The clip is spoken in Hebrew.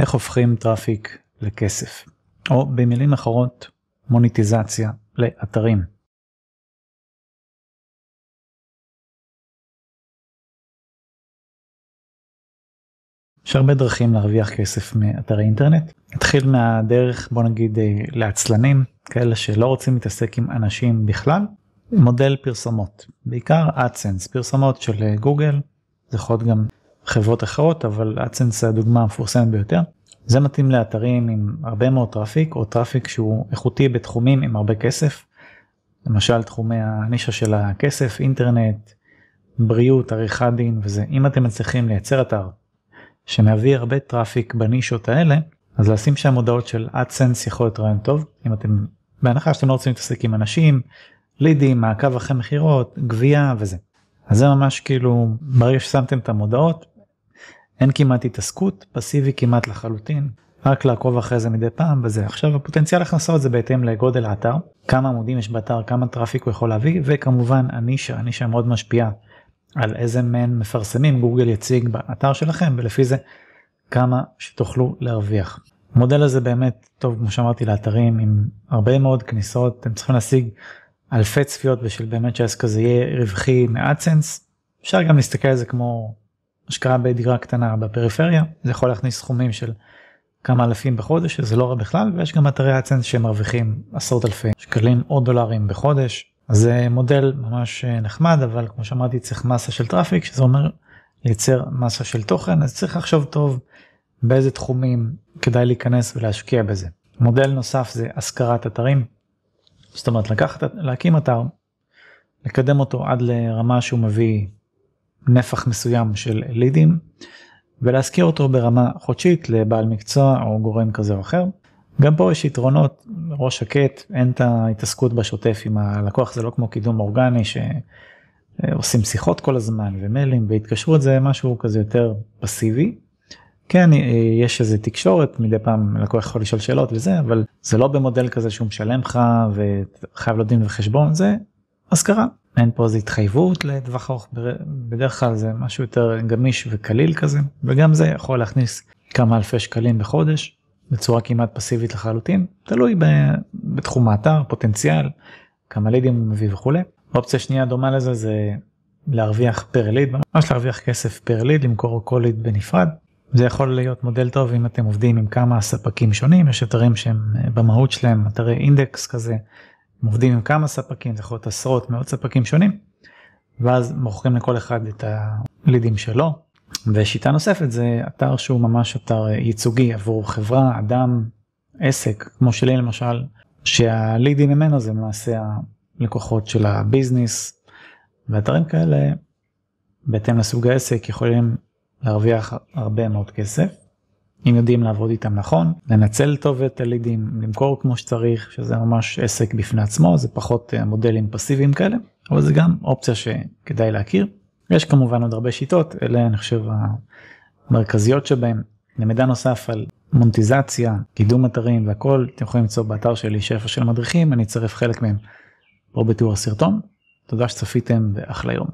איך הופכים traffic לכסף, או במילים אחרות מוניטיזציה לאתרים. יש הרבה דרכים להרוויח כסף מאתרי אינטרנט. נתחיל מהדרך בוא נגיד אה, לעצלנים, כאלה שלא רוצים להתעסק עם אנשים בכלל, מודל פרסומות, בעיקר AdSense, פרסומות של אה, גוגל, זה יכול להיות גם חברות אחרות אבל זה הדוגמה המפורסמת ביותר. זה מתאים לאתרים עם הרבה מאוד traffic או traffic שהוא איכותי בתחומים עם הרבה כסף. למשל תחומי הנישה של הכסף, אינטרנט, בריאות, עריכת דין וזה. אם אתם מצליחים לייצר אתר שמביא הרבה traffic בנישות האלה, אז לשים שם מודעות של AdSense יכול להיות רעיון טוב. אם אתם, בהנחה שאתם לא רוצים להתעסק עם אנשים, לידים, מעקב אחרי מכירות, גבייה וזה. אז זה ממש כאילו, ברגע ששמתם את המודעות, אין כמעט התעסקות, פסיבי כמעט לחלוטין, רק לעקוב אחרי זה מדי פעם וזה. עכשיו הפוטנציאל הכנסות זה בהתאם לגודל האתר, כמה עמודים יש באתר, כמה traffic הוא יכול להביא, וכמובן הנישה, הנישה מאוד משפיעה על איזה מעין מפרסמים גוגל יציג באתר שלכם, ולפי זה כמה שתוכלו להרוויח. המודל הזה באמת טוב כמו שאמרתי לאתרים עם הרבה מאוד כניסות, אתם צריכים להשיג אלפי צפיות בשביל באמת שהעסק הזה יהיה רווחי מ AdSense. אפשר גם להסתכל על זה כמו השקעה בדירה קטנה בפריפריה זה יכול להכניס סכומים של כמה אלפים בחודש שזה לא רע בכלל ויש גם אתרי AdSense שמרוויחים עשרות אלפי שקלים או דולרים בחודש. אז זה מודל ממש אה, נחמד אבל כמו שאמרתי צריך מסה של traffic שזה אומר לייצר מסה של תוכן אז צריך לחשוב טוב באיזה תחומים כדאי להיכנס ולהשקיע בזה. מודל נוסף זה השכרת אתרים. זאת אומרת לקחת להקים אתר לקדם אותו עד לרמה שהוא מביא נפח מסוים של לידים ולהשכיר אותו ברמה חודשית לבעל מקצוע או גורם כזה או אחר. גם פה יש יתרונות ראש שקט אין את ההתעסקות בשוטף עם הלקוח זה לא כמו קידום אורגני שעושים שיחות כל הזמן ומיילים והתקשרות זה משהו כזה יותר פסיבי. כן יש איזה תקשורת מדי פעם לקוח יכול לשאול שאלות וזה אבל זה לא במודל כזה שהוא משלם לך וחייב לו דין וחשבון זה השכרה אין פה איזה התחייבות לטווח ארוך בדרך כלל זה משהו יותר גמיש וקליל כזה וגם זה יכול להכניס כמה אלפי שקלים בחודש בצורה כמעט פסיבית לחלוטין תלוי בתחום האתר פוטנציאל כמה לידים הוא מביא וכולי. אופציה שנייה דומה לזה זה להרוויח פר ליד ממש להרוויח כסף פר ליד למכור כל ליד בנפרד. זה יכול להיות מודל טוב אם אתם עובדים עם כמה ספקים שונים יש אתרים שהם במהות שלהם אתרי אינדקס כזה הם עובדים עם כמה ספקים, זה יכול להיות עשרות מאות ספקים שונים, ואז מוכרים לכל אחד את הלידים שלו. ושיטה נוספת זה אתר שהוא ממש אתר ייצוגי עבור חברה, אדם, עסק, כמו שלי למשל, שהלידים ממנו זה למעשה הלקוחות של הביזנס, ואתרים כאלה, בהתאם לסוג העסק, יכולים להרוויח הרבה מאוד כסף. אם יודעים לעבוד איתם נכון, לנצל טוב את הלידים, למכור כמו שצריך, שזה ממש עסק בפני עצמו, זה פחות אה, מודלים פסיביים כאלה, אבל זה גם אופציה שכדאי להכיר. יש כמובן עוד הרבה שיטות, אלה אני חושב המרכזיות שבהם. למידע נוסף על מונטיזציה, קידום אתרים והכל, אתם יכולים למצוא באתר שלי שפע של מדריכים, אני אצרף חלק מהם פה בתיאור הסרטון. תודה שצפיתם ואחלה יום.